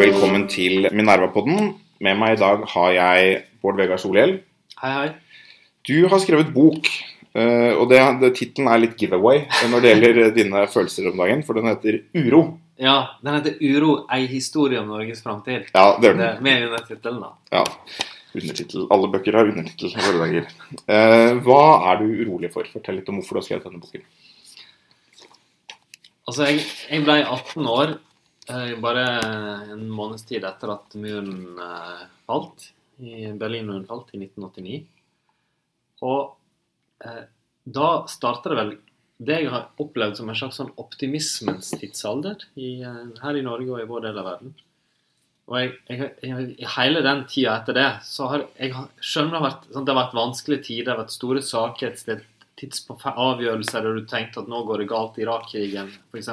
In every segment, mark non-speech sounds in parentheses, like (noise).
Velkommen til Minerva-podden. Med meg i dag har jeg Bård Vegar Solhjell. Hei, hei. Du har skrevet bok, eh, og det, det, tittelen er litt giveaway når det gjelder (laughs) dine følelser om dagen, for den heter Uro. Ja, den heter 'Uro ei historie om Norges framtid'. Ja, det gjør Det er med tittelen, da. Ja. Undertittel. Alle bøker har undertittel i våre dager. Eh, hva er du urolig for? Fortell litt om hvorfor du har skrevet denne boken. Altså, jeg, jeg ble 18 år eh, bare en måneds tid etter at muren eh, falt. I Berlinmuren falt i 1989. Og eh, da starta det vel det jeg har opplevd som en slags sånn optimismens tidsalder i, eh, her i Norge og i vår del av verden. Og jeg, jeg, jeg, hele den tida etter det så har jeg skjønner det har vært, sånn, det har vært vanskelige tider, det har vært store saker, et sted, avgjørelser der du tenkte at nå går det galt i Irak-krigen, f.eks.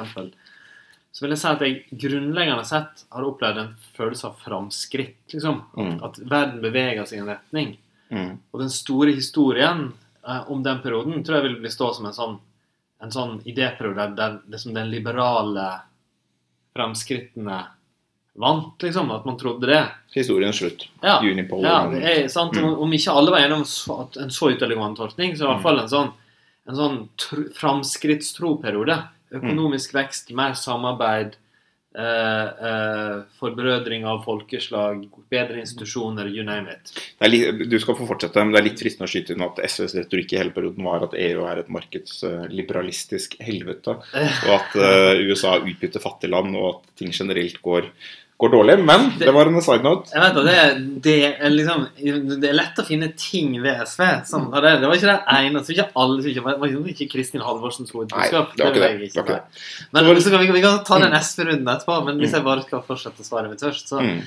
Så vil jeg si at jeg grunnleggende sett har opplevd en følelse av framskritt. Liksom. Mm. At verden beveger seg i en retning. Mm. Og den store historien eh, om den perioden tror jeg vil bli stå som en sånn, en sånn idéperiode der, der liksom den liberale framskrittene vant, liksom. At man trodde det. Historiens slutt. Ja, Unipol. ja er sant. Mm. Om, ikke alle var enige om en så utelegant tolkning, så i hvert fall en sånn, en sånn tr framskrittstro-periode. Økonomisk vekst, mer samarbeid, eh, eh, forbrødring av folkeslag, bedre institusjoner, you name it. Det litt, du skal få fortsette, men det er litt fristende å skyte inn at SVs retorikk i hele perioden var at EU er et markedsliberalistisk helvete, og at eh, (laughs) USA utbytter fattige land, og at ting generelt går, går dårlig. Men det var en side note. Jeg vet det, det, er liksom, det er lett å finne ting ved SV. Sånn, det, det var ikke det eneste. Ikke alle, ikke, det var ikke Kristin Halvorsen som Nei, det var ikke det. var ikke nei. Men Så var det- så kan vi, vi kan ta den SV-runden etterpå. Men hvis jeg bare skal fortsette svaret mitt først, så, Mm.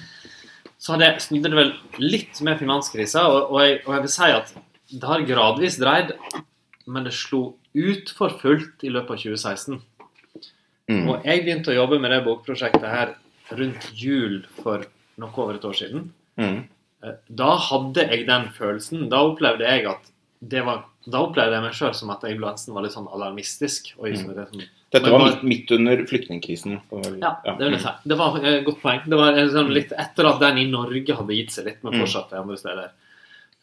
så hadde jeg snudde det vel litt med finanskrisa. Og, og, jeg, og jeg vil si at det har gradvis dreid, men det slo ut for fullt i løpet av 2016. Mm. Og jeg begynte å jobbe med det bokprosjektet her rundt jul for noe over et år siden. Mm. Eh, Da hadde jeg den følelsen. Da opplevde jeg at det var Da opplevde jeg meg sjøl som at jeg nesten var litt sånn alarmistisk. Oi, mm. det, som, Dette var bare- midt, under flyktningkrisen. ja, det vil jeg si. Det var et godt poeng. Det var eh, sånn litt etter at den i Norge hadde gitt seg litt, men Mm. fortsatte andre steder.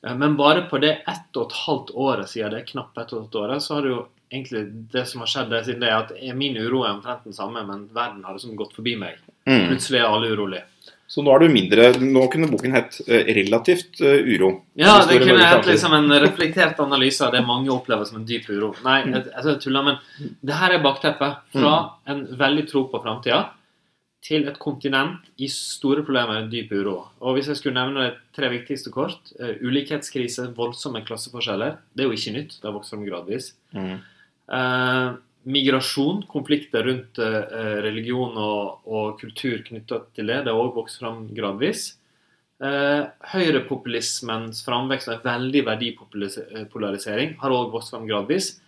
Eh, Men bare på det ett og et halvt året siden det, er knapt ett og et halvt året, så har det jo egentlig det som har skjedd siden det, er at min uro er omtrent den samme, men verden har liksom gått forbi meg. Mm. Plutselig er alle urolige. Så nå er du mindre Nå kunne boken hett eh, 'Relativt eh, uro'. Ja, Det det kunne hett liksom en reflektert analyse av det mange opplever som en dyp uro. Nei, Mm. jeg, jeg, jeg tuller, men det her er bakteppet. Fra en veldig tro på framtida til et kontinent i store problemer, dyp uro. Og hvis jeg skulle nevne de tre viktigste kort eh, Ulikhetskrise, voldsomme klasseforskjeller. Det er jo ikke nytt, det har vokst fram gradvis. Mm. Eh, migrasjon, konflikter rundt eh, religion og, og kultur knytta til det, det har òg vokst fram gradvis. Eh, Høyrepopulismens framvekst og en veldig verdipolarisering har òg vokst fram gradvis.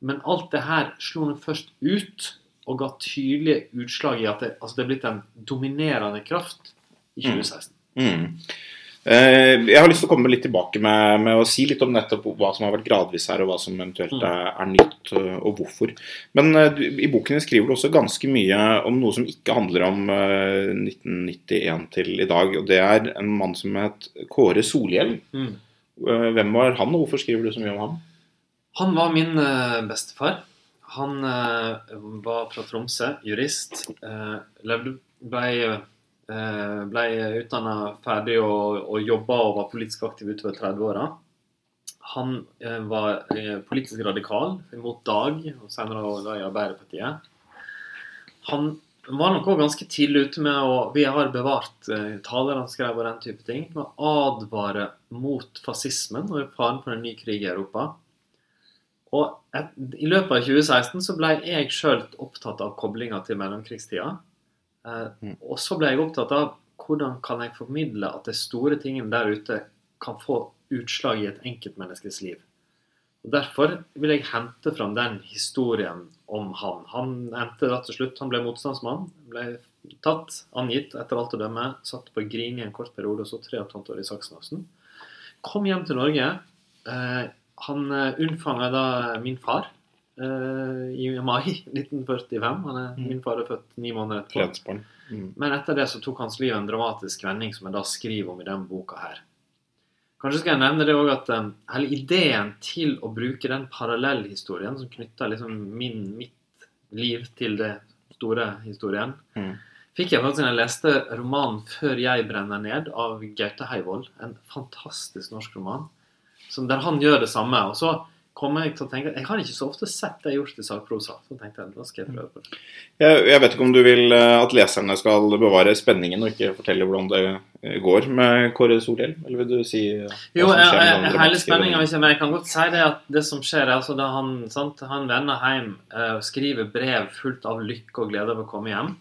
Men alt det her slo nå først ut og ga tydelige utslag i at det, altså det er blitt en dominerende kraft i 2016. Mm. Eh, jeg har lyst til å komme litt tilbake med, med å si litt om nettopp hva som har vært gradvis her, og hva som eventuelt Mm. er, er nytt, eh, og hvorfor. Men eh, du, i boken din skriver du også ganske mye om noe som ikke handler om eh, 1991 til i dag. Og det er en mann som het Kåre Solhjell. Mm. Eh, hvem var han, og hvorfor skriver du så mye om ham? Han var min eh, bestefar. Han eh, var fra Tromsø, jurist. Levde, ble, uh, ble utdanna ferdig og, og jobba og var politisk aktiv utover 30-åra. Han eh, var eh, politisk radikal mot Dag, og senere da i Arbeiderpartiet. Han var nok òg ganske tidlig ute med å Vi har bevart eh, taler han skrev og den type ting. Med å advare mot fascismen og faren for en ny krig i Europa. Og I løpet av 2016 så ble jeg sjøl opptatt av koblinga til mellomkrigstida. Eh, Mm. og så ble jeg opptatt av hvordan kan jeg formidle at de store tingene der ute kan få utslag i et enkeltmenneskes liv. Og Derfor vil jeg hente fram den historien om han. Han endte rett og slutt, han ble motstandsmann. Ble tatt, angitt etter alt å dømme. Satt på Grini en kort periode, og så tre og et halvt år i Saksenåsen. Kom hjem til Norge. Eh, han eh, unnfanga da min far i mai (laughs) 1945. Han er, Mm. Min far er født ni måneder etterpå. Mm. Men etter det så tok hans liv en dramatisk vending, som jeg da skriver om i den boka her. Kanskje skal jeg nevne det også at um, hele ideen til å bruke den parallellhistorien som knytter liksom min, mitt liv til det store historien, Mm. fikk jeg faktisk da jeg leste romanen 'Før jeg brenner ned' av Gaute Heivold. En fantastisk norsk roman som der han gjør det samme. Og så kommer jeg til å tenke jeg har ikke så ofte sett det gjort i sakprosa. Så tenkte jeg da skal jeg prøve på det. Jeg, jeg vet ikke om du vil eh, at leserne skal bevare spenningen og ikke fortelle hvordan det eh, går med Kåre Solhjell? Eller vil du si eh, Jo, jeg, jeg, hele spenninga vendingen? Men jeg kan godt si det at det som skjer, er altså da han, sant, han vender hjem skriver brev fullt av lykke og glede over å komme hjem.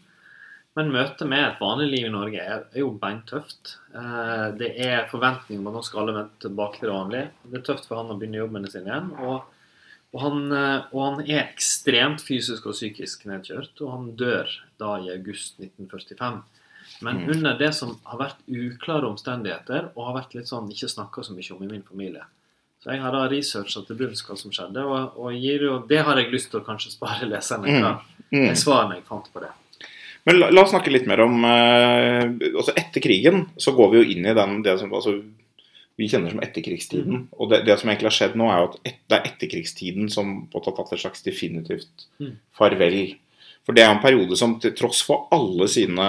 Men møtet med et vanlig liv i Norge er, er jo beintøft. Eh, det er forventninger om at nå skal alle vende tilbake til det vanlige. Det er tøft for han å begynne jobbene sine igjen. Og, og, han, eh, og han er ekstremt fysisk og psykisk nedkjørt, og han dør da i august 1945. Men Mm. under det som har vært uklare omstendigheter, og har vært litt sånn ikke snakka så mye om i min familie. Så jeg har da researcha til bunns hva som skjedde, og, og gir jo, det har jeg lyst til å kanskje spare leserne fra Mm. mm. svarene jeg fant på det. Men la, la oss snakke litt mer om eh, altså Etter krigen så går vi jo inn i den det som altså, vi kjenner som etterkrigstiden. Mm. Og det, det som egentlig har skjedd nå, er jo at et, det er etterkrigstiden som på har tatt et slags definitivt Mm. farvel. For det er en periode som til tross for alle sine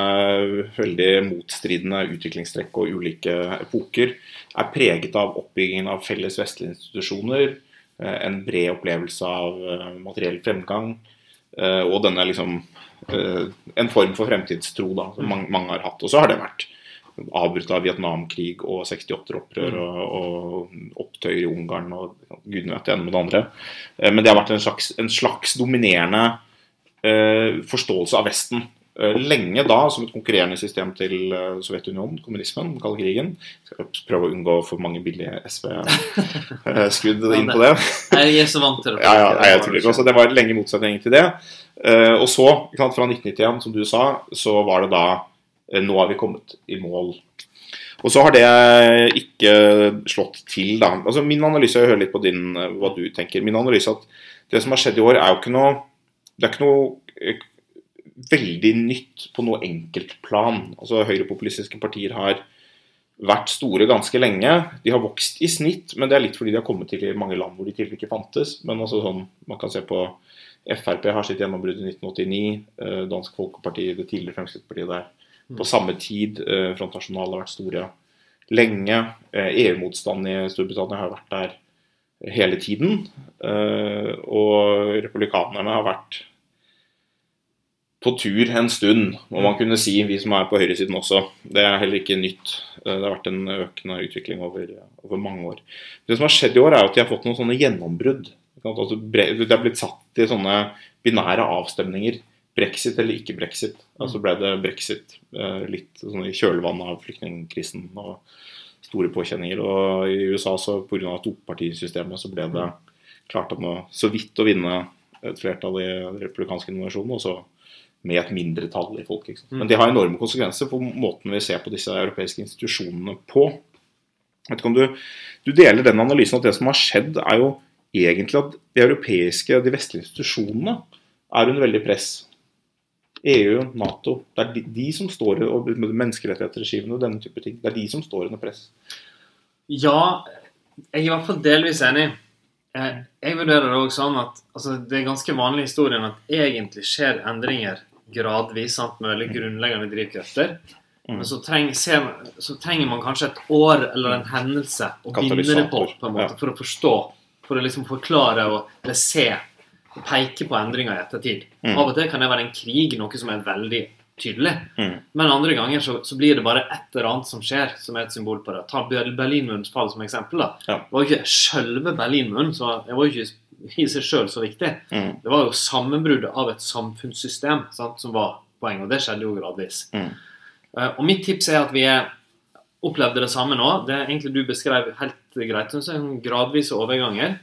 veldig motstridende utviklingstrekk og ulike epoker, er preget av oppbyggingen av felles vestlige institusjoner, eh, en bred opplevelse av eh, materiell fremgang, og denne liksom en form for fremtidstro da, som mange, mange har hatt. Og så har det vært avbrutt av Vietnamkrig og 68-opprør Mm. og, og opptøyer i Ungarn og gudene vet det ene med det andre. Eh, Men det har vært en slags, en slags dominerende eh, forståelse av Vesten. Eh, lenge da som et konkurrerende system til eh, Sovjetunionen, kommunismen, den kalde krigen. Skal prøve å unngå for mange billige SV-skudd (laughs) inn på det. Jeg er så vant til det. Ja, ja, jeg tror ikke. Altså, det var lenge motsetning til det. Eh, og så, fra 1991, som du sa, så var det da eh, Nå har vi kommet i mål. Og så har det ikke slått til, da. Altså, min analyse, jeg hører litt på din, eh, hva du tenker. Min analyse er at det som har skjedd i år, er jo ikke noe Det er ikke noe eh, veldig nytt på noe enkeltplan. Altså, høyrepopulistiske partier har vært store ganske lenge. De har vokst i snitt, men det er litt fordi de har kommet til i mange land hvor de tidligere ikke fantes. Men altså sånn, man kan se på Frp har sitt gjennombrudd i 1989. eh, Dansk Folkeparti, det tidligere Fremskrittspartiet der. På samme tid. eh, Front Nasjonal har vært store lenge. Eh, EU-motstand i Storbritannia har vært der hele tiden. Og republikanerne har vært på tur en stund, må man kunne si, vi som er på høyresiden også. Det er heller ikke nytt. Eh, Det har vært en økende utvikling over, over mange år. Det som har skjedd i år, er at de har fått noen sånne gjennombrudd. Altså, Det er blitt satt i sånne binære avstemninger. Brexit eller ikke brexit. Altså ble det brexit eh, litt sånn i kjølvannet av flyktningkrisen og store påkjenninger. Og i USA så pga. topartisystemet så ble det klart at nå så vidt å vinne et flertall i den republikanske nominasjonen, og så med et mindretall i folket. Men det har enorme konsekvenser for måten vi ser på disse europeiske institusjonene på. Vet ikke om du, du deler den analysen at det som har skjedd, er jo egentlig at de europeiske, de vestlige institusjonene er under veldig press. EU, Nato. Det er de, de som står og menneskerettighetsregimene og denne type ting. Det er de som står under press. Ja, jeg er i hvert fall delvis enig. Eh, Jeg vurderer det også sånn at altså, det er ganske vanlig i historien at egentlig skjer endringer gradvis, sant, med veldig grunnleggende drivkrefter. Mm. Men så, treng, se, så trenger man kanskje et år eller en hendelse å binde det på, på en måte, ja. for å forstå. For å liksom forklare og eller se og peke på endringer i ettertid. Mm. Av og til kan det være en krig, noe som er veldig tydelig. Mm. Men andre ganger så, så blir det bare et eller annet som skjer, som er et symbol på det. Ta Ber- Berlinmurens fall som eksempel. da. Ja. Det var jo ikke selve Berlinmuren, så jeg var jo ikke i seg sjøl så viktig. Mm. Det var jo sammenbruddet av et samfunnssystem sant, som var poenget, og det skjedde jo gradvis. Mm. Uh, og mitt tips er at vi er, opplevde det samme nå. Det er egentlig du beskrev helt greit. Så en gradvise overganger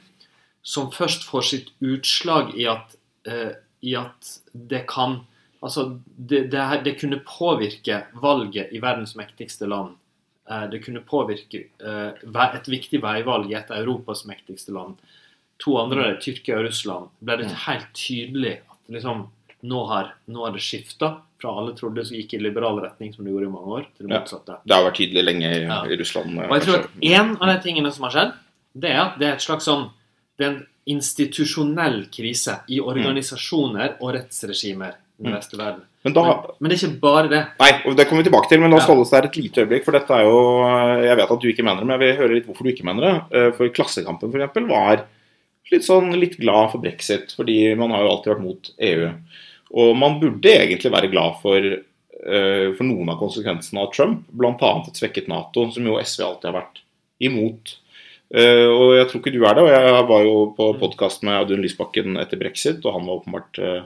som først får sitt utslag i at, uh, i at det kan Altså, det, det, det kunne påvirke valget i verdens mektigste land. Eh, det kunne påvirke et viktig veivalg i et av Europas mektigste land. To andre, Tyrkia og Russland, ble det helt tydelig at liksom, nå har, nå har det skifta fra alle trodde som gikk i liberal retning, som det gjorde i mange år, til det Ja. motsatte. Det har vært tydelig lenge i, Ja. i Russland. Og jeg tror at en av de tingene som har skjedd, det er at det er et slags sånn Det er en institusjonell krise i organisasjoner og rettsregimer i den Mm. vestlige verden. Men da, Men, men det er ikke bare det. Nei, og det kommer vi tilbake til, men la oss Ja. holde oss der et lite øyeblikk. For dette er jo Jeg vet at du ikke mener det, men jeg vil høre litt hvorfor du ikke mener det. Eh, For Klassekampen eksempel, var litt sånn litt glad for brexit, fordi man har jo alltid vært mot EU. Og man burde egentlig være glad for, uh, for noen av konsekvensene av Trump, bl.a. et svekket Nato, som jo SV alltid har vært imot. Uh, og jeg tror ikke du er det. og Jeg var jo på podkast med Audun Lysbakken etter brexit, og han var åpenbart uh,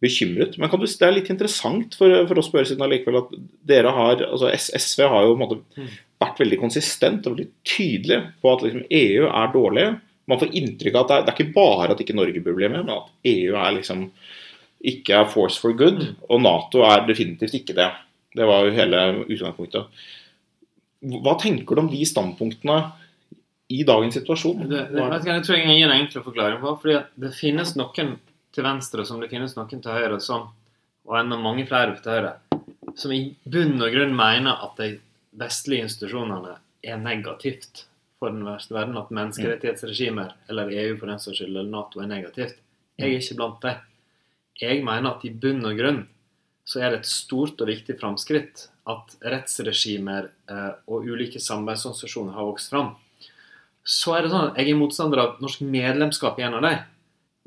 bekymret. Men kan du, det er litt interessant for, for oss på øresiden allikevel at dere har altså SV har jo på en måte Mm. vært veldig konsistent og veldig tydelig på at liksom EU er dårlig. Man får inntrykk av at det er, det er ikke bare at ikke Norge burde bli med, men at EU er liksom ikke er force for good. Mm. Og Nato er definitivt ikke det. Det var jo hele utgangspunktet. Hva tenker du om de standpunktene i dagens situasjon? det, det jeg tror jeg gir en enkel forklaring på. fordi at det finnes noen til venstre som det finnes noen til høyre, som, og enda mange flere til høyre, som i bunn og grunn mener at de vestlige institusjonene er negativt for den verste verden. At menneskerettighetsregimer, eller EU for den saks skyld, eller Nato er negativt. Jeg er ikke blant dem. Jeg mener at i bunn og grunn så er det et stort og viktig framskritt at rettsregimer eh, og ulike samarbeidsorganisasjoner har vokst fram. Så er det sånn at jeg er motstander av norsk medlemskap i en av dem.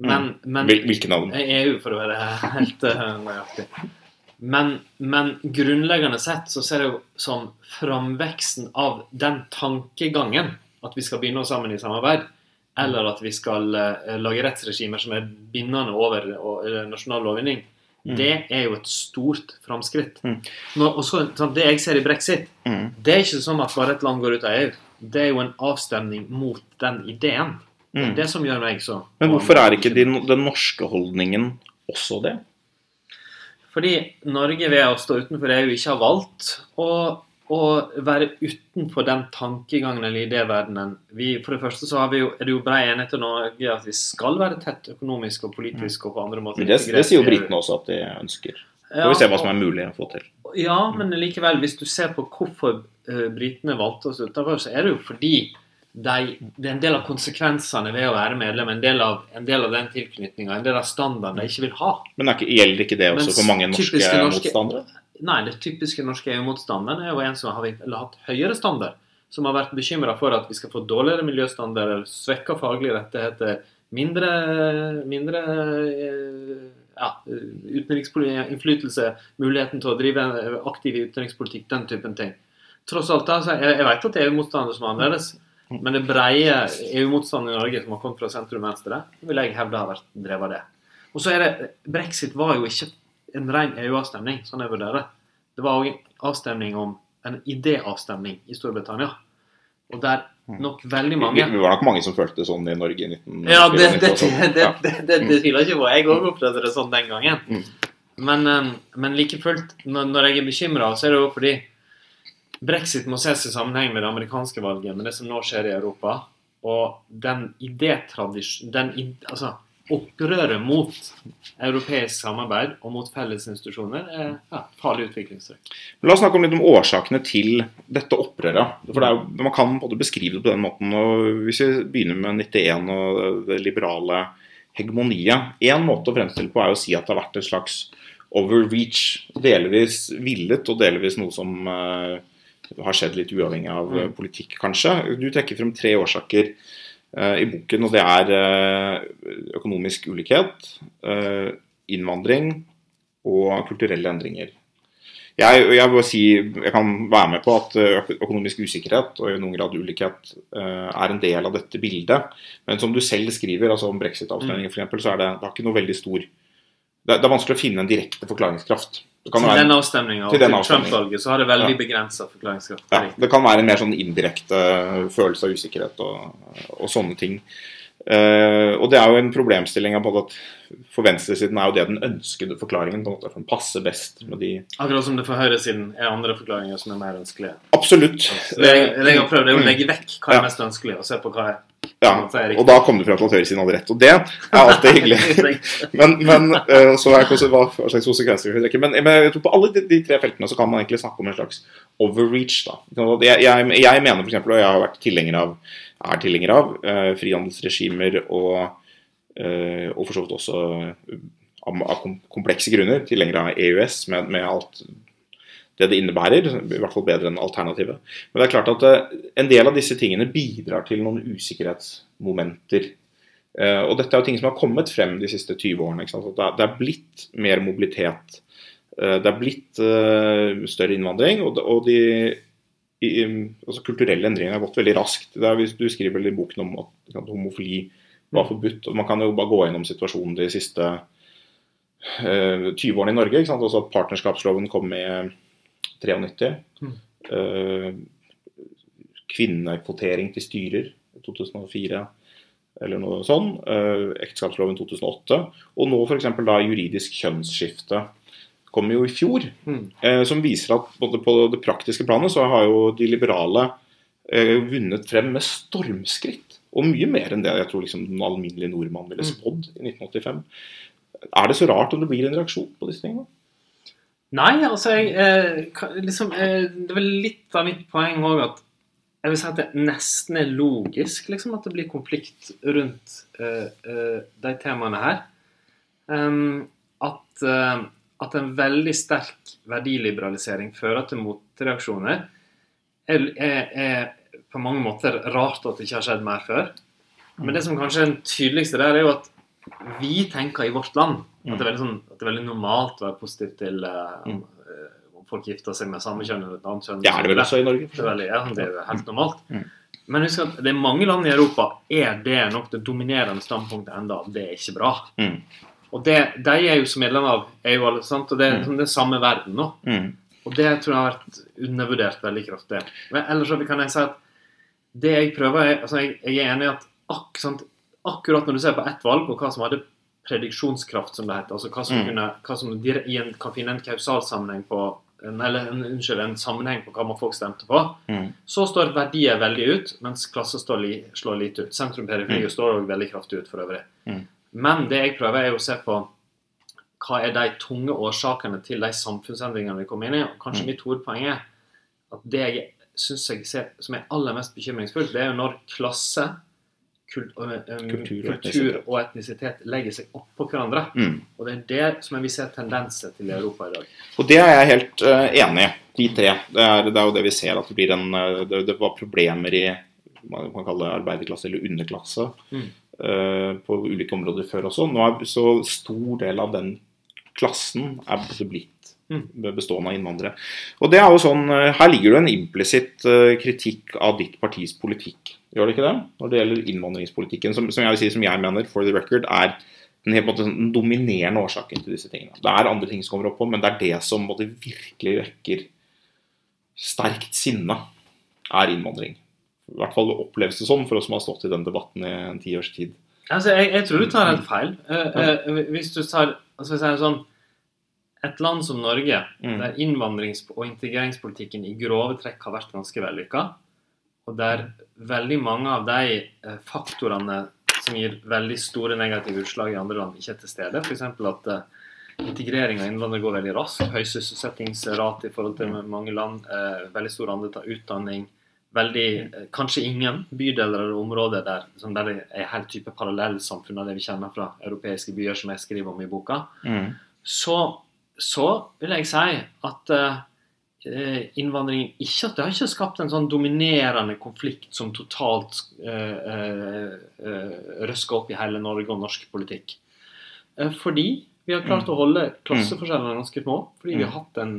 Men, men Hvil- Hvilke navn? EU, for å være helt eh, nøyaktig. Men, men grunnleggende sett så ser jeg jo som framveksten av den tankegangen at vi skal binde oss sammen i samarbeid, eller at vi skal eh, lage rettsregimer som er bindende over og, nasjonal lovgivning, Mm. det er jo et stort framskritt. Mm. Sånn, det jeg ser i brexit, Mm. det er ikke som at bare et land går ut av EU. Det er jo en avstemning mot den ideen. Det er Mm. det som gjør meg så Men hvorfor er ikke din, den norske holdningen også det? Fordi Norge ved å stå utenfor EU ikke har valgt å, å være utenfor den tankegangen eller idéverdenen. Vi, for det første så har vi jo, er det jo brei enighet i Norge at vi skal være tett økonomisk og politisk og på andre måter. Men det, det sier jo britene også at de ønsker. Så Får vi se hva som er mulig å få til. Ja, men likevel, hvis du ser på hvorfor uh, britene valgte oss utenfor, så er det jo fordi de, det er en del av konsekvensene ved å være medlem, en del av, en del av den tilknytninga, en del av standarden de ikke vil ha. Men er gjelder ikke det også Mens for mange norske, norske- motstandere? Nei, det typiske norske EU-motstanderen er jo en som har hatt høyere standard. Som har vært bekymra for at vi skal få dårligere miljøstandarder, svekka faglige rettigheter, mindre, mindre eh, ja, innflytelse, muligheten til å drive aktiv utenrikspolitikk, den typen ting. Tross alt, altså, jeg, jeg vet at det er EU-motstandere som er annerledes, men det breie EU-motstanden i Norge som har kommet fra sentrum-venstre, vil jeg hevde har vært drevet av det. Og så er det Brexit var jo ikke en ren EU-avstemning, sånn jeg vurderer det. Det var òg en avstemning om en idéavstemning i Storbritannia. Og der nok veldig mange vi var nok mange som følte det sånn i Norge i 19... Ja, det, det, det, det, det, det, det tviler jeg ikke på. Jeg òg opplevde det sånn den gangen. Mm. Men, eh, men like fullt, når, jeg er bekymra, så er det jo fordi brexit må ses i sammenheng med det amerikanske valget, med det som nå skjer i Europa. Og den idétradisjon... Den id- altså opprøret mot europeisk samarbeid og mot felles institusjoner er ja, farlig utviklingstrekk. La oss snakke om litt om årsakene til dette opprøret. For det jo, Man kan både beskrive det på den måten. og Hvis vi begynner med 91 og det liberale hegemoniet Én måte å fremstille på er å si at det har vært et slags overreach. Delvis villet, og delvis noe som uh, har skjedd litt uavhengig av Mm. politikk, kanskje. Du trekker frem tre årsaker i boken, og det er eh, økonomisk ulikhet, eh, innvandring og kulturelle endringer. Jeg, jeg, vil si, jeg kan være med på at økonomisk usikkerhet og i noen grad ulikhet eh, er en del av dette bildet. Men som du selv skriver, altså om brexit-avstemningen Mm. f.eks., så er det, det ikke noe veldig stor det, det er vanskelig å finne en direkte forklaringskraft. Til være, den avstemninga og til til. Trump-valget så har det veldig Ja. begrensa forklaringskraft. ja, det kan være en mer sånn indirekte følelse av usikkerhet og, og sånne ting. Uh, og det er jo en problemstilling både at for venstresiden er jo det den ønskede forklaringen. på en måte, Den passer best med de Akkurat som det for høyresiden er andre forklaringer som er mer ønskelige. Absolutt. Det, jeg, det jeg har prøvd, er å Mm. legge vekk hva er mest ønskelig, og se på hva er Ja, og da kom du fram til at høyresiden hadde rett. Og det er alltid (laughs) hyggelig. Men, men eh, så er det hva slags konsekvenser vi trekker. Men, men jeg tror på alle de, de tre feltene så kan man egentlig snakke om en slags overreach. da. Jeg, jeg, jeg mener f.eks., og jeg har vært tilhenger av, er tilhenger av uh, frihandelsregimer og, uh, og for så vidt også av, av komplekse grunner tilhenger av EØS med, med alt det det innebærer, i hvert fall bedre enn alternativet. Men det er klart at eh, en del av disse tingene bidrar til noen usikkerhetsmomenter. Eh, og dette er jo ting som har kommet frem de siste 20 årene. Ikke sant? Det, er, blitt mer mobilitet. Eh, det er blitt større innvandring. Og, de i, altså kulturelle endringer har gått veldig raskt. Det er, hvis du skriver i boken om at, homofili var forbudt. og Man kan jo bare gå gjennom situasjonen de siste uh, 20 årene i Norge. Sant? Altså at Partnerskapsloven kom med 93. Mm. Uh, kvinnekvotering til styrer 2004 eller noe sånn. uh, ekteskapsloven 2008. Og nå f.eks. da juridisk kjønnsskifte kom jo i fjor. Mm. Uh, som viser at både på det praktiske planet så har jo de liberale vunnet frem med stormskritt. Og mye mer enn det jeg tror liksom den alminnelige nordmann ville Mm. spådd i 1985. Er det så rart om det blir en reaksjon på disse tingene? Nei, altså jeg, eh, liksom, eh, Det var litt av mitt poeng òg at jeg vil si at det nesten er logisk liksom, at det blir konflikt rundt eh, eh, de temaene her. Um, at, eh, at en veldig sterk verdiliberalisering fører til motreaksjoner, er, er, er på mange måter rart at det ikke har skjedd mer før. Men det som kanskje er den tydeligste der, er jo at vi tenker i vårt land at det er veldig, sånn, at det er veldig normalt å være positiv til uh, Mm. om folk gifter seg med samme kjønn eller et annet kjønn. Det er det vel også i Norge? Det er, veldig, ja, det er jo helt normalt. Mm. Men husk at det er mange land i Europa er det nok det dominerende standpunktet enda at det er ikke bra. Mm. Og det, de er jo som medlem av EU, alle, sant? og det er Mm. liksom den samme verden nå. Mm. Og det tror jeg har vært undervurdert veldig kraftig. Men ellers kan jeg si at det jeg prøver er, altså jeg, jeg er enig i at akkurat akkurat når du ser på ett valg, og hva som hadde prediksjonskraft, som det heter, altså hva som, Mm. kunne, hva som i en, kan finne en kausal sammenheng på en, eller en, unnskyld, en sammenheng på hva man folk stemte på, Mm. så står verdier veldig ut, mens klasse står li, slår lite ut. Sentrum-periferi Mm. står også veldig kraftig ut for øvrig. Mm. Men det jeg prøver, er å se på hva er de tunge årsakene til de samfunnsendringene vi kommer inn i. Og kanskje Mm. mitt hovedpoeng er at det jeg syns jeg ser som er aller mest bekymringsfullt, det er jo når klasse, Kultur og etnisitet. legger seg oppå hverandre. Mm. Og det er det som vi ser tendenser til i Europa i dag. Og det er jeg helt uh, enig i, de tre. Det er, det er jo det vi ser, at det blir en eh, Det, det var problemer i man kan kalle det arbeiderklasse eller underklasse Mm. uh, på ulike områder før også. Nå er så stor del av den klassen er blitt. Bestående av innvandrere. Og det er jo sånn, eh, Her ligger det en implisitt eh, kritikk av ditt partis politikk. Gjør det ikke det? Når det gjelder innvandringspolitikken, som, som jeg vil si, som jeg mener, for the record, er den, helt, den dominerende årsaken til disse tingene. Det er andre ting som kommer opp på, men det er det som på virkelig vekker sterkt sinne, er innvandring. I hvert fall oppleves det sånn for oss som har stått i den debatten i en tiårs tid. Altså, jeg, jeg tror du tar helt feil. Uh, uh, hvis du tar altså, hvis jeg er sånn, Et land som Norge, Mm. der innvandrings- og integreringspolitikken i grove trekk har vært ganske vellykka, og der veldig mange av de eh, faktorene som gir veldig store negative utslag i andre land, ikke er til stede. F.eks. at eh, integrering av innvandrere går veldig raskt. Høy sysselsettingsrate i forhold til mange land. Eh, veldig stor andel tar utdanning. Veldig, kanskje ingen bydeler eller områder der, som der det er helt type parallellsamfunn av det vi kjenner fra europeiske byer, som jeg skriver om i boka. Mm. Så, så vil jeg si at eh, innvandringen ikke at det har ikke skapt en sånn dominerende konflikt som totalt eh, eh, eh, røsker opp i hele Norge og norsk politikk. Fordi vi har klart å holde klasseforskjellene ganske små. Fordi vi har hatt en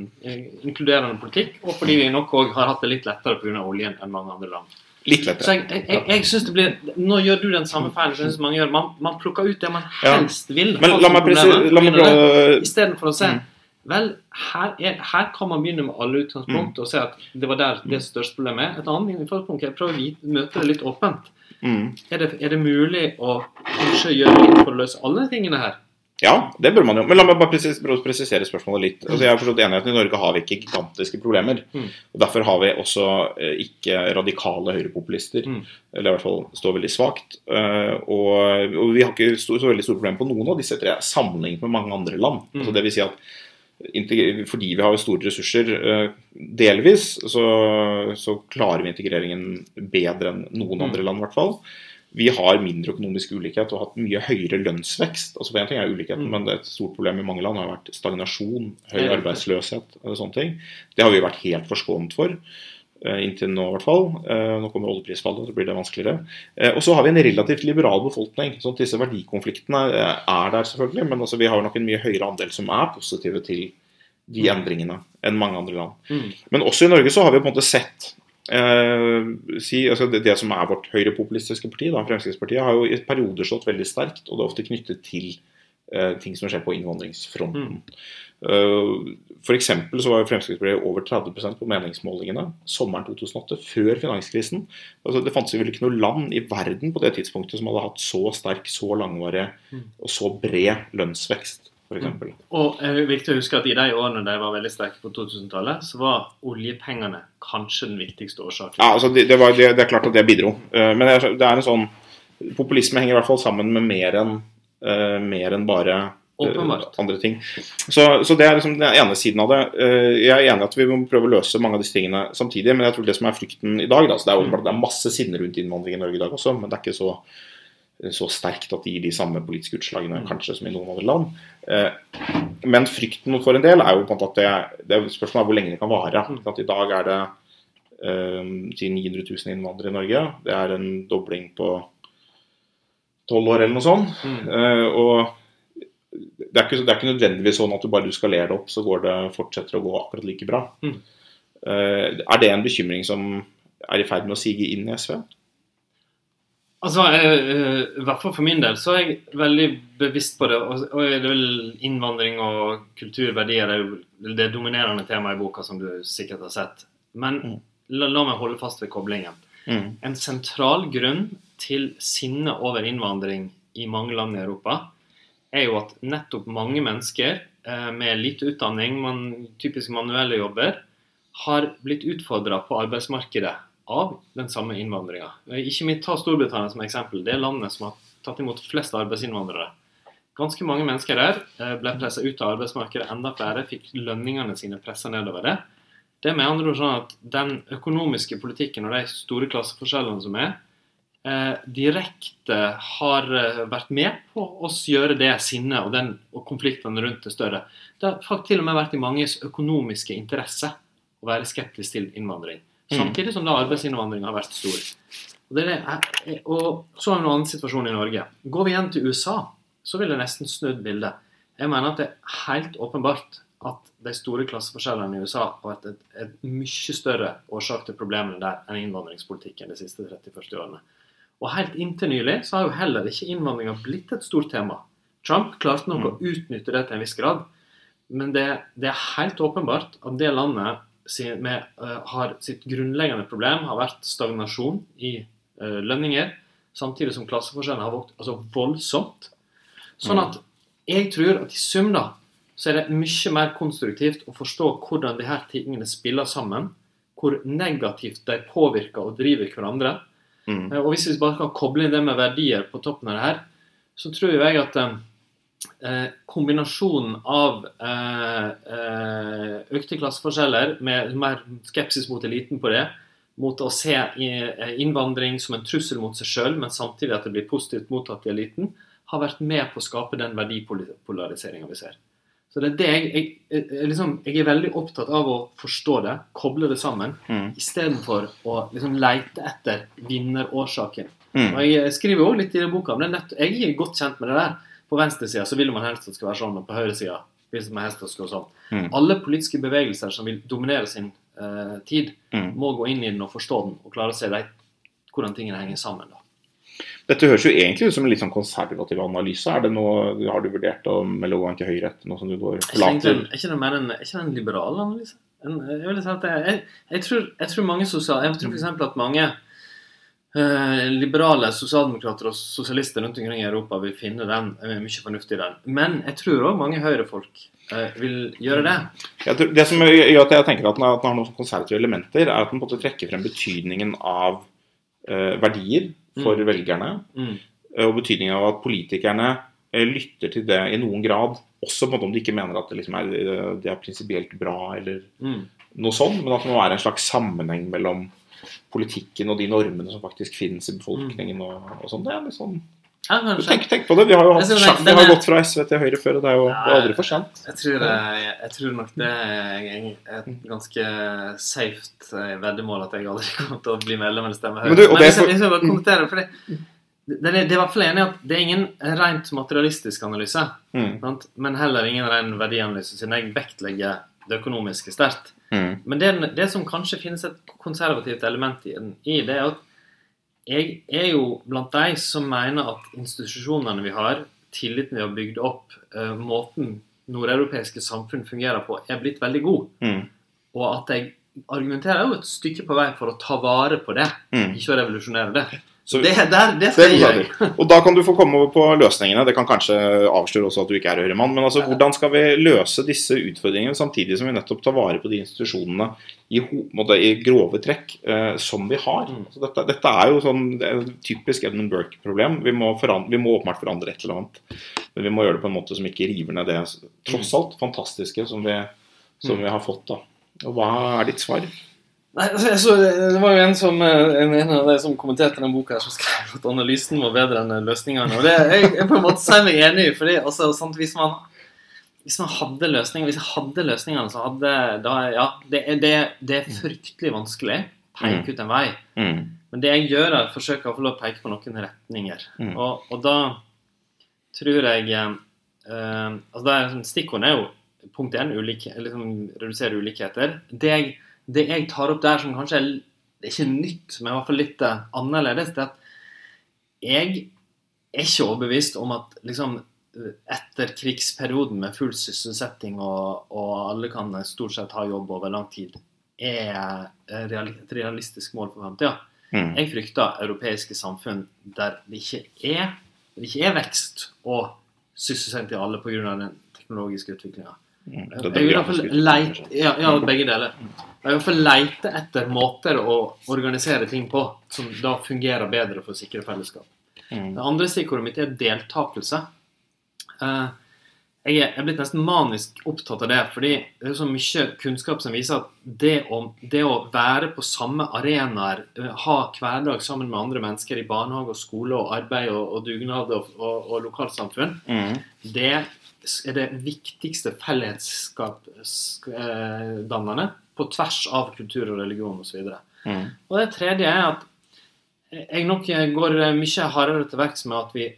inkluderende politikk, og fordi vi nok òg har hatt det litt lettere pga. oljen enn mange andre land. Litt Så lettere. jeg, jeg, jeg, jeg synes det blir Nå gjør du den samme feilen som mange gjør. Man, man plukker ut det man Ja. helst vil. Men la meg, presi- Istedenfor å se Mm. Vel, her, er, her kan man begynne med alle utgangspunkt og se at det var der det største problemet er. Et annet utgangspunkt er å prøve å møte det litt åpent. mm. Er det, er det mulig å kanskje gjøre litt for å løse alle tingene her? Ja, det bør man jo. Men la meg bare presis presisere spørsmålet litt. Altså, jeg har forstått enigheten I Norge har vi ikke gigantiske problemer. Mm. og Derfor har vi også eh, ikke radikale høyrepopulister. Mm. Eller i hvert fall står veldig svakt. Uh, og, og vi har ikke så, så veldig store problemer på noen av disse tre sammenlignet med mange andre land. Mm. Altså, det vil si at fordi vi har store ressurser, uh, delvis, så, så klarer vi integreringen bedre enn noen Mm. andre land, i hvert fall. Vi har mindre økonomisk ulikhet og har hatt mye høyere lønnsvekst. altså en ting er ulikheten, Mm. men et stort problem i mange land har vært stagnasjon, høy arbeidsløshet og sånne ting. Det har vi vært helt forskånet for. eh, Inntil nå, i hvert fall. Eh, Nå kommer oljeprisfallet, så blir det vanskeligere. Eh, Og så har vi en relativt liberal befolkning. sånn at Disse verdikonfliktene er der, selvfølgelig. Men altså, vi har nok en mye høyere andel som er positive til de endringene enn mange andre land. Mm. Men også i Norge så har vi på en måte sett eh, si, altså det, det som er vårt høyrepopulistiske parti, da, Fremskrittspartiet, har jo i perioder stått veldig sterkt, og det er ofte knyttet til eh, ting som skjer på innvandringsfronten. Uh, for eksempel så var jo Fremskrittspartiet over 30 på meningsmålingene sommeren 2008, før finanskrisen. Altså, det fantes vel ikke noe land i verden på det tidspunktet som hadde hatt så sterk, så langvarig Mm. og så bred lønnsvekst, f.eks. Mm. Og det er viktig å huske at i de årene de var veldig sterke på 2000-tallet, så var oljepengene kanskje den viktigste årsaken. Ja, altså det, det, var, det, det er klart at det bidro. Eh, Men det er, en sånn Populisme henger i hvert fall sammen med mer enn eh, mer enn bare eh, Åpenbart. andre ting. Så, så det er liksom den ene siden av det. Eh, Jeg er enig at vi må prøve å løse mange av disse tingene samtidig, men jeg tror det som er frykten i dag da, så Det er åpenbart at det er masse sinne rundt innvandring i Norge i dag også, men det er ikke så, så sterkt at det gir de samme politiske utslagene Mm. kanskje som i noen andre land. Eh, Men frykten for en del er jo på en måte at det, det spørsmålet er hvor lenge det kan vare. Mm. At I dag er det eh, 900 000 innvandrere i Norge. Det er en dobling på tolv år eller noe sånt. Mm. Eh, og det er, ikke, det er ikke nødvendigvis sånn at du bare du skalerer det opp, så går det, fortsetter å gå akkurat like bra. Mm. Eh, er det en bekymring som er i ferd med å sige inn i SV? Altså, eh, eh, I hvert fall for min del så er jeg veldig bevisst på det. Og, og det er vel innvandring og kulturverdier er jo det dominerende temaet i boka, som du sikkert har sett. Men Mm. la, la meg holde fast ved koblingen. En sentral grunn til sinne over innvandring i mange land i Europa er jo at nettopp mange mennesker eh, med lite utdanning, man, typisk manuelle jobber, har blitt utfordra på arbeidsmarkedet av den samme innvandringa. Ikke minst ta Storbritannia som eksempel. Det er landet som har tatt imot flest arbeidsinnvandrere. Ganske mange mennesker der eh, ble pressa ut av arbeidsmarkedet. Enda flere fikk lønningene sine pressa nedover det. Det er med andre ord sånn at den økonomiske politikken og de store klasseforskjellene som er, eh, direkte har eh, vært med på å gjøre det sinnet og, og konfliktene rundt det større. Det har faktisk til og med vært i manges økonomiske interesse å være skeptisk til innvandring. Mm. Samtidig som da arbeidsinnvandring har vært stor. Og, det det, og så har vi en annen situasjon i Norge. Går vi igjen til USA, så vil det nesten snudd bildet. Jeg mener at det er helt åpenbart at de store klasseforskjellene i USA har vært et, et mye større årsak til problemene der enn innvandringspolitikken de siste 30-40 årene. Og helt inntil nylig så har jo heller ikke innvandringa blitt et stort tema. Trump klarte nok å utnytte det til en viss grad, men det, det er helt åpenbart at det landet med, eh, har sitt grunnleggende problem har vært stagnasjon i uh, lønninger, samtidig som klasseforskjellene har vokst altså voldsomt. Sånn at jeg tror at i sum da, så er det mye mer konstruktivt å forstå hvordan de her tingene spiller sammen, hvor negativt de påvirker og driver hverandre. Mm. Eh, Og hvis vi bare kan koble inn det med verdier på toppen av det her, så tror jeg at eh, kombinasjonen av eh, eh, økte klasseforskjeller med mer skepsis mot eliten på det, mot å se innvandring som en trussel mot seg sjøl, men samtidig at det blir positivt mottatt i eliten, har vært med på å skape den verdipolariseringa vi ser. Så det er det jeg, jeg, jeg, liksom, jeg er veldig opptatt av å forstå det, koble det sammen, Mm. istedenfor å liksom leite etter vinnerårsaken. Mm. Og Jeg skriver jo litt i den boka, men jeg er godt kjent med det der. På venstresida så vil man helst at det skal være sånn, og på høyresida vil man helst at det skal være sånn. Mm. Alle politiske bevegelser som vil dominere sin eh, tid, Mm. må gå inn i den og forstå den, og klare å se de, hvordan tingene henger sammen. da. Dette høres jo egentlig ut som en litt sånn konservativ analyse. Er det noe, Har du vurdert å melde over til høyre etter noe som du går Er forlater? er ikke det mer en, ikke en liberal analyse? En, jeg, si jeg, jeg, tror, jeg tror mange sosial, Jeg tror f.eks. at mange eh, liberale sosialdemokrater og sosialister rundt omkring i Europa vil finne den, eh, mye fornuftig i den. Men jeg tror òg mange høyrefolk eh, vil gjøre det. Tror, det som gjør at jeg tenker at den har, at den har noen konservative elementer, er at den på en måte trekker frem betydningen av eh, verdier for velgerne. Mm. Og betydningen av at politikerne lytter til det i noen grad. Også på en måte om de ikke mener at det, liksom er, det er prinsipielt bra eller Mm. noe sånt, men at det må være en slags sammenheng mellom politikken og de normene som faktisk finnes i befolkningen og, og sånn. Det er litt sånn Ja, tenk, tenk på det. Vi har jo hatt, Jeg vi har er- gått fra SV til Høyre før, og det er jo det er aldri for sent. Jeg tror, jeg, jeg tror nok det er et ganske safe eh, veddemål at jeg aldri (laughs) kommer til å bli medlem eller stemme Høyre. Men du, Men er hvis jeg, skal jeg bare kommenterer, for det, det, det, det er fall enig at det er ingen rent materialistisk analyse, Mm. sant? men heller ingen ren verdianalyse, siden jeg vektlegger det økonomiske sterkt. Mm. Men det, det som kanskje finnes et konservativt element i, i det, er at jeg er jo blant de som mener at institusjonene vi har, tilliten vi har bygd opp, eh, måten nordeuropeiske samfunn fungerer på, er blitt veldig god. Mm. Og at jeg argumenterer jo et stykke på vei for å ta vare på det, Mm. ikke å revolusjonere det. Så- det, der, det Det jeg gjøre. Og da kan du få komme over på løsningene. Det kan kanskje avsløre også at du ikke er høyremann. Men altså, hvordan skal vi løse disse utfordringene samtidig som vi nettopp tar vare på de institusjonene i, i grove trekk eh, som vi har? Mm. Altså, dette, dette er jo sånn det er typisk Edmund Burke-problem. Vi, må foran- vi må åpenbart forandre et eller annet. Men vi må gjøre det på en måte som ikke river ned det tross alt fantastiske som vi, som Mm. vi har fått. da. Og hva er ditt svar? Nei, altså, det var jo en, som, eh, en, en av de som kommenterte den boka som skrev at analysen var bedre enn løsningene. Og det jeg, jeg på en måte sier meg enig i. fordi altså, sant, hvis, man, hvis man hadde løsninger Hvis jeg hadde løsningene, så hadde da, Ja, det er, det, det er fryktelig vanskelig. Peke ut en vei. Mm. Men det jeg gjør, er å forsøke å peke på noen retninger. Mm. Og, og da tror jeg eh, altså er, Stikkordene er jo punkt én liksom, redusere ulikheter. Det jeg, det jeg tar opp der som kanskje er ikke nytt, men i hvert fall litt eh, annerledes, det er at jeg er ikke overbevist om at liksom etter krigsperioden med full sysselsetting og, og alle kan stort sett ha jobb over lang tid, er eh, et realistisk mål for framtida. Mm. Jeg frykter europeiske samfunn der det ikke er, det ikke er vekst og sysselsetting til alle pga. den teknologiske utviklinga. Mm. Jeg vil i hvert fall leite ja, ja, begge deler. Jeg vil i hvert fall leite etter måter å organisere ting på som da fungerer bedre for å sikre fellesskap. Mm. Det andre stikkordet mitt er deltakelse. Eh, jeg er jeg er blitt nesten manisk opptatt av det, fordi det er så mye kunnskap som viser at det å, det å være på samme arenaer, eh, ha hverdag sammen med andre mennesker i barnehage og skole og arbeid og, og dugnad og, og, og lokalsamfunn, Mm. det er det viktigste fellesskapsdannende på tvers av kultur og religion osv. Mm. Og det tredje er at jeg nok går mye hardere til verks med at vi,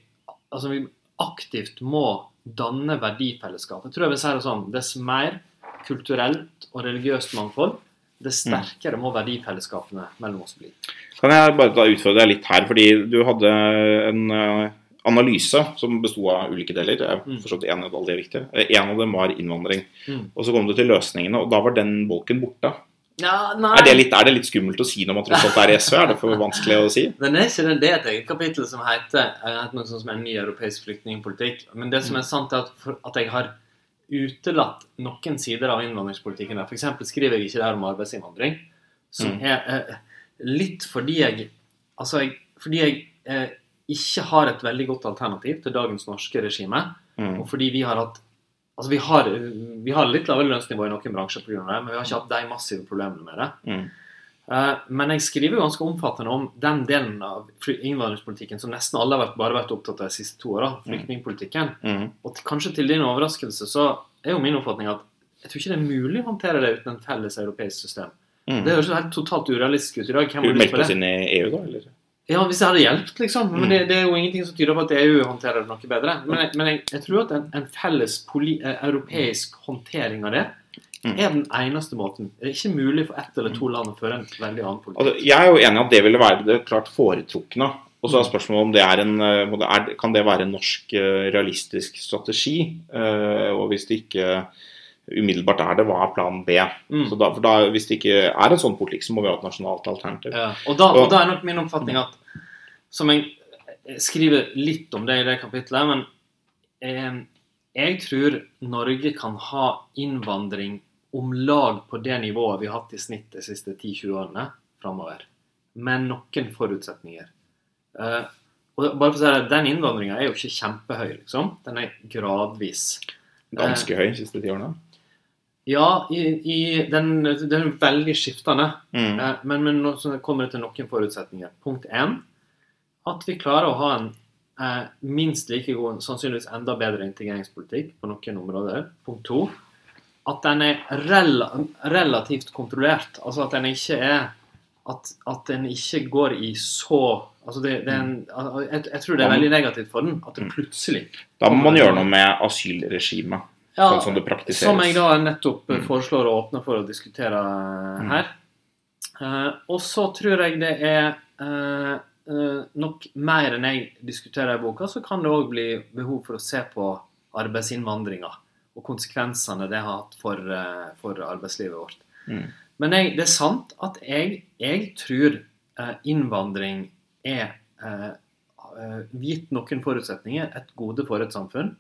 altså vi aktivt må danne verdifellesskap. Jeg tror jeg vil si det sånn Dess mer kulturelt og religiøst mangfold, dess sterkere må verdifellesskapene mellom oss bli. Kan jeg bare utfordre deg litt her, fordi du hadde en eh, analyse som besto av ulike deler. Jeg Mm. forstått i at det er. Eh, En av dem var innvandring. Mm. Og så kom du til løsningene, og da var den bolken borte. Ja. Er det litt, er det litt skummelt å si når man tross alt er i SV? Er det for vanskelig å si? (laughs) Det er ikke det. Det er et eget kapittel som heter, eh, noe sånt som en ny europeisk flyktningpolitikk. Men det som er sant, er at, for, at jeg har utelatt noen sider av innvandringspolitikken. F.eks. Skriver jeg ikke der om arbeidsinnvandring. Som Mm. er eh, litt fordi jeg Altså, jeg, fordi jeg eh, ikke har et veldig godt alternativ til dagens norske regime. Mm. Og fordi vi har hatt Altså, vi har, vi har litt lavere lønnsnivå i noen bransjer pga. det, men vi har ikke hatt de massive problemene med det. Mm. Eh, Men jeg skriver ganske omfattende om den delen av innvandringspolitikken som nesten alle har bare vært opptatt av de siste to åra, flyktningpolitikken. Mm. Og kanskje til din overraskelse så er jo min oppfatning at jeg tror ikke det er mulig å håndtere det uten et felles europeisk system. Mm. Det høres jo helt totalt urealistisk ut i dag. Hvem har lyst på oss inn i EU, da? Eller? Ja, hvis det hadde hjulpet, liksom. Men Mm. det, det er jo ingenting som tyder på at EU håndterer det noe bedre. Men jeg, men jeg, jeg tror at en, en felles poli, eh, europeisk håndtering av det Mm. er den eneste måten. Det er ikke mulig for ett eller to land å føre en veldig annen politikk. Altså, jeg er jo enig i at det ville være det klart foretrukne. Og så er spørsmålet om det er en eh, det- Kan det være en norsk eh, realistisk strategi? Og hvis det ikke umiddelbart er det, hva er plan B? Mm. Så da, for da, Hvis det ikke er en sånn politikk, så må vi ha et nasjonalt alternativ. Ja, og, da, og da er nok min oppfatning at som jeg skriver litt om det i det kapitlet, men eh, jeg tror Norge kan ha innvandring om lag på det nivået vi har hatt i snitt de siste 10-20 årene framover. Med noen forutsetninger. Eh, og bare for å si det, Den innvandringa er jo ikke kjempehøy, liksom. Den er gradvis. Ganske høy de siste ti årene. Ja, i, i den, den er veldig skiftende. Mm. Eh, Men, men nå kommer det til noen forutsetninger. Punkt én at vi klarer å ha en eh, minst like god, sannsynligvis enda bedre integreringspolitikk på noen områder. Punkt to at den er rel relativt kontrollert. Altså at den ikke er at, at den ikke går i så altså det, det en, jeg, jeg tror det er veldig negativt for den at det plutselig Da må man gjøre noe med asylregimet, ja, sånn som det praktiseres. Som jeg da nettopp eh, Mm. foreslår å åpne for å diskutere Mm. her. Eh, og så tror jeg det er eh, eh, nok mer enn jeg diskuterer i boka, så kan det òg bli behov for å se på arbeidsinnvandringa og konsekvensene det har hatt for, eh, for arbeidslivet vårt. Mm. Men jeg, det er sant at jeg, jeg tror eh, innvandring er, eh, eh, gitt noen forutsetninger, et gode for et samfunn.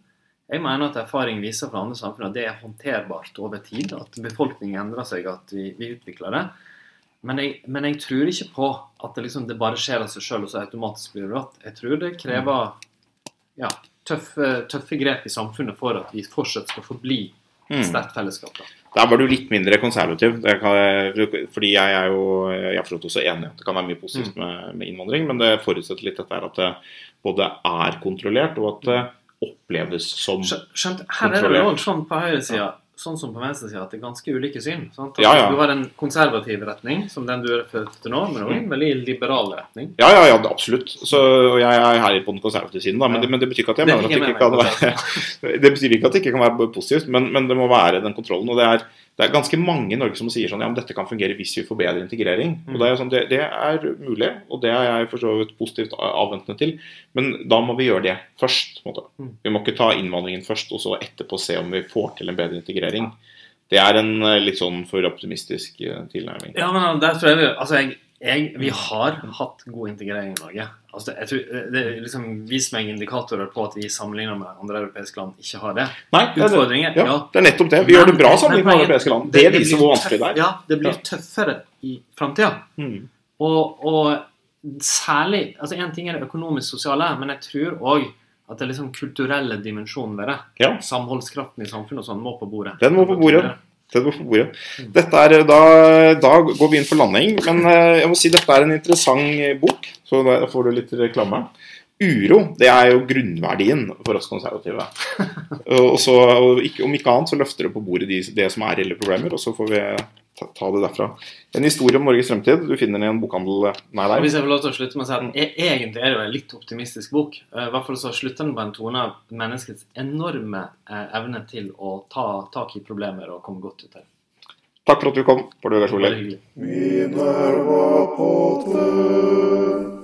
Jeg mener at erfaring viser fra andre samfunn at det er håndterbart over tid. At befolkningen endrer seg, at vi, vi utvikler det. Men jeg, men jeg tror ikke på at det, liksom, det bare skjer av seg sjøl og så automatisk blir det rått. Jeg tror det krever ja, tøffe, tøffe grep i samfunnet for at vi fortsatt skal forbli et Mm. sterkt fellesskap. Da. Der var du litt mindre konservativ. Det kan, fordi jeg er jo jeg er også enig at det kan være mye positivt med, med innvandring, men det forutsetter litt dette at det både er kontrollert, og at det oppleves som Skjønt, her er det jo sånn på høyresida sånn som på venstresida at det er ganske ulike syn. Sant? Ja, ja. Du har en konservativ retning, som den du refererte til nå, men også en veldig liberal retning. Ja, ja, ja, absolutt. Så, jeg er her på den konservative siden, da, men, Ja. det, men det betyr ikke at jeg Det mener at det ikke kan være (laughs) Det betyr ikke at det ikke kan være positivt, men, men det må være den kontrollen. Og det er, det er ganske mange i Norge som sier sånn ja, men dette kan fungere hvis vi får bedre integrering. Og Mm. det er, sånn, det, det er mulig, og det er jeg for så vidt positivt avventende til. Men da må vi gjøre det først. på en. Mm. Vi må ikke ta innvandringen først, og så etterpå se om vi får til en bedre integrering. Det er en eh, litt sånn for optimistisk eh, tilnærming. Ja, men der tror jeg vi Altså, jeg, jeg, vi har hatt god integrering i Norge. Altså, jeg tror, det er liksom Vis meg indikatorer på at vi sammenlignet med andre europeiske land ikke har det. Nei, det er, det. Utfordringer, Ja, ja. det er nettopp det. Vi gjør det bra sammenlignet med europeiske land. Det det viser hvor vanskelig det er. Ja, det blir tøffere i framtida. Mm. Og, og særlig altså Én ting er det økonomisk-sosiale, men jeg tror òg at det er liksom kulturelle dimensjonen ved det. Ja. Samholdskraften i samfunnet og sånn må på bordet. Den må på bordet. Dette er, da, da går vi inn for landing, men eh, jeg må si dette er en interessant bok, så da får du litt reklame. Uro det er jo grunnverdien for oss konservative. (laughs) Og så, og ikke, Om ikke annet så løfter det på bordet de, det som er reelle problemer, og så får vi ta, ta det derfra. En historie om Norges fremtid. Du finner den i en bokhandel nær Og deg. Hvis jeg får lov til å slutte med å si at e- Egentlig er det jo en litt optimistisk bok. Eh, I hvert fall så slutter den på en tone av menneskets enorme eh, evne til å ta tak i problemer og komme godt ut av det. Takk for at du kom. Bård Vegar Solhjell. Hyggelig. Minerva-podden.